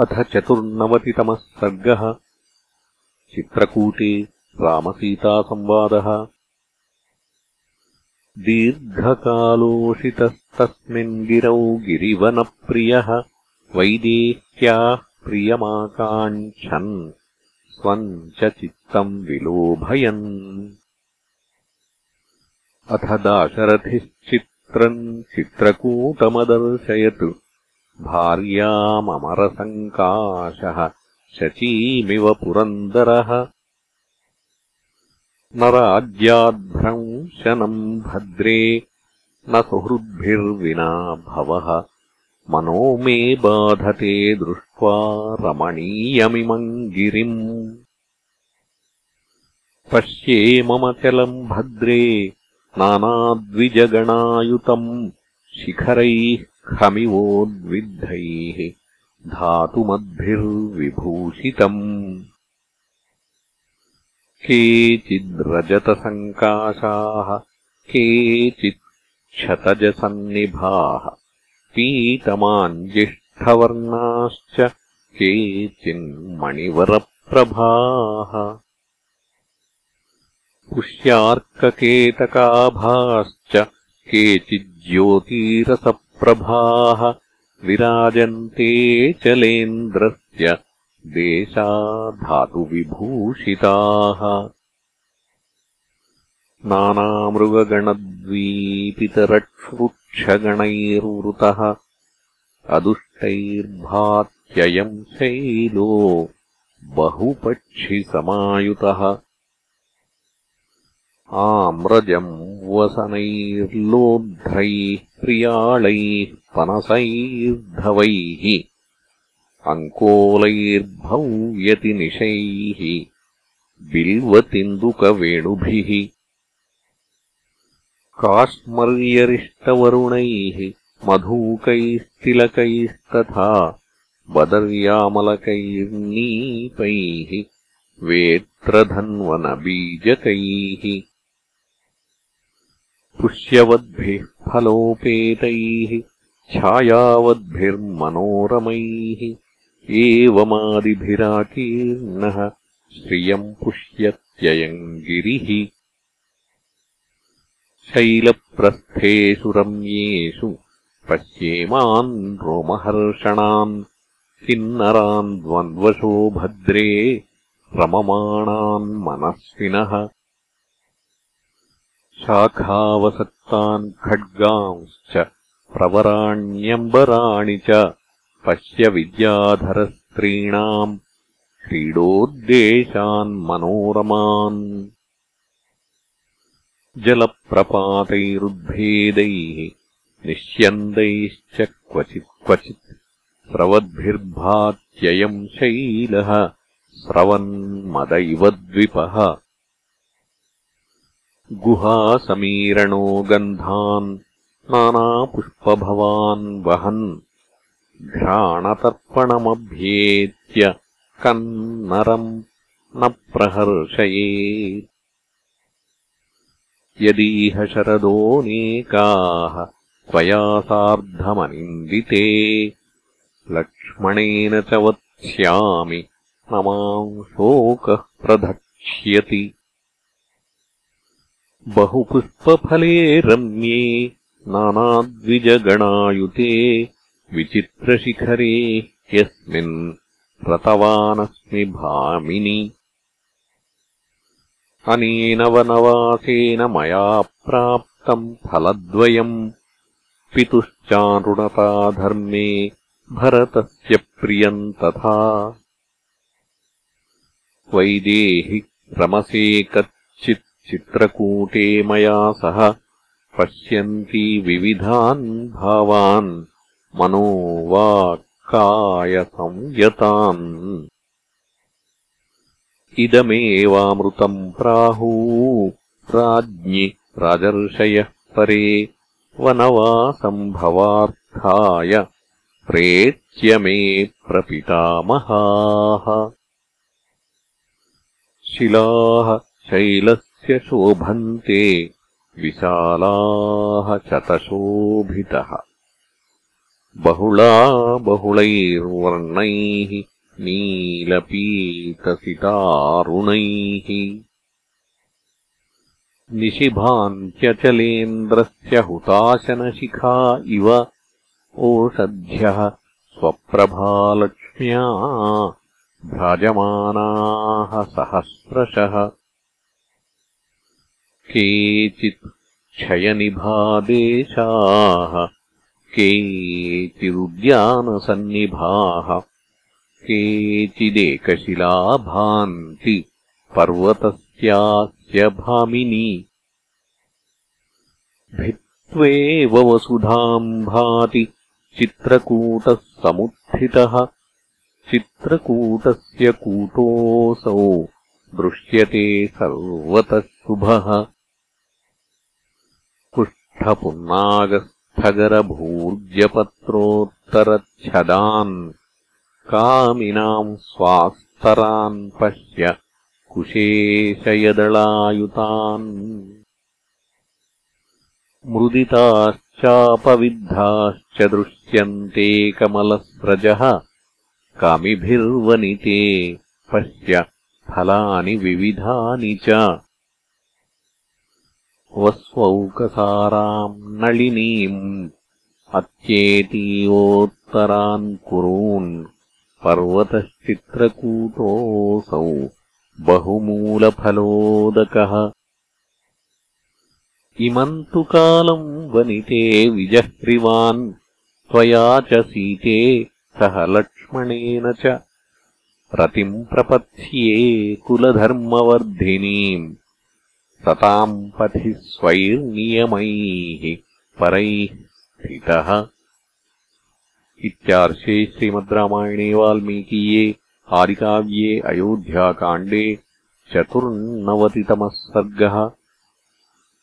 अथ चतुर्नवतितमः सर्गः। चित्रकूटे रामसीतासंवादः। दीर्घकालोषितस्तस्मिन् गिरौ गिरिवनप्रियः। वैदेह्याः प्रियमाकाङ्क्षन्। स्वम् च चित्तम् विलोभयन्। अथ दाशरथिश्चित्रम् चित्रकूटमदर्शयत् भार्याममरसङ्काशः शचीमिव पुरन्दरः। न राज्याद्भ्रंशनम् भद्रे न सुहृद्भिर्विना भवः। मनो मे बाधते दृष्ट्वा रमणीयमिमम् गिरिम् पश्ये मम चलम् भद्रे नानाद्विजगणायुतम् शिखरैः खमिवोद्विद्धैः धातुमद्भिर्विभूषितम्। केचिद्रजतसङ्काशाः केचित् क्षतजसन्निभाः पीतमाञ्जिष्ठवर्णाश्च केचिन्मणिवरप्रभाः। पुष्यार्ककेतकाभाश्च केचिज्योतीरसप् प्रभाः विराजन्ते चलेन्द्रस्य देशा धातुविभूषिताः नानामृगगणद्वीपितरक्षुक्षगणैर्वृतः अदुष्टैर्भात्ययम् शैलो बहुपक्षिसमायुतः। आम्रजम् वसनैर्लोध्रैः प्रियाळैः पनसैर्धवैः अङ्कोलैर्भव्यतिनिशैः बिल्वतिन्दुकवेणुभिः काश्मर्यरिष्टवरुणैः मधूकैस्तिलकैस्तथा बदर्यामलकैर्नीपैः वेत्रधन्वनबीजकैः पुष्यवद्भिः फलोपेतैः छायावद्भिर्मनोरमैः एवमादिभिराकीर्णः श्रियम् पुष्यत्ययम् गिरिः। शैलप्रस्थेषु रम्येषु पश्येमान् रोमहर्षणान् किन्नरान् द्वन्द्वशो भद्रे रममाणान् मनस्विनः शाखावसक्तान् खड्गांश्च प्रवराण्यम्बराणि च पश्य विद्याधरस्त्रीणाम् क्रीडोद्देशान्मनोरमान् जलप्रपातैरुद्भेदैः निश्यन्दैश्च क्वचित् क्वचित् स्रवद्भिर्भात्ययम् शैलः स्रवन्मद इव द्विपः गुहासमीरणो गन्धान् नानापुष्पभवान् वहन्। घ्राणतर्पणमभ्येत्य कन्नरम् न प्रहर्षयेत्। यदीह शरदोऽनेकाः त्वया सार्धमनिन्दिते। लक्ष्मणेन च वत्स्यामि न माम् शोकः प्रधक्ष्यति बहुपुष्पफले रम्ये नानाद्विजगणायुते विचित्रशिखरे यस्मिन् रतवानस्मि भामिनि। अनेन वनवासेन मया प्राप्तम् फलद्वयम् पितुश्चारुणताधर्मे भरतस्य प्रियम् तथा। वैदेहि रमसे कच्चित् चित्रकूटे मया सह पश्यन्ती विविधान् भावान् मनो वाक्कायसंयतान् इदमेवामृतम् प्राहू राज्ञि राजर्षयः परे वनवासम्भवार्थाय प्रेत्य मे प्रपितामहाः। शिलाः शैलः शोभन्ते विशालाः शतशोभितः। बहुला बहुलैर्वर्णैः नीलपीतसितारुणैः। निशिभान्त्यचलेन्द्रस्य हुताशनशिखा इव ओषध्यः स्वप्रभालक्ष्म्या भ्राजमानाः सहस्रशः केचित् क्षयनिभादेशाः केचिदुद्यानसन्निभाः केचिदेकशिलाभान्ति पर्वतस्यास्य भामिनी। भित्त्वेव वसुधाम् भाति चित्रकूटः समुत्थितः चित्रकूटस्य कूटोऽसौ दृश्यते सर्वतः शुभः कुष्ठपुन्नागस्थगरभूर्जपत्रोत्तरच्छदान् कामिनाम् स्वास्तरान् पश्य कुशेशयदलायुतान्। मृदिताश्चापविद्धाश्च दृश्यन्ते कमलस्रजः कामिभिर्वनिते पश्य फलानि विविधानि च वस्वौकसाराम् नलिनीम् अत्येतीवोत्तरान् कुरून् पर्वतश्चित्रकूटोऽसौ बहुमूलफलोदकः। इमम् तु कालम् वनिते विजह्रिवान् त्वया च सीते सह लक्ष्मणेन च रतिम् प्रपत्स्ये कुलधर्मवर्धिनीम् सताम् पथि स्वैर्नियमैः परैः स्थितः। इत्यार्षे श्रीमद् रामायणे वाल्मीकीये आदिकाव्ये अयोध्याकाण्डे चतुर्नवतितमः सर्गः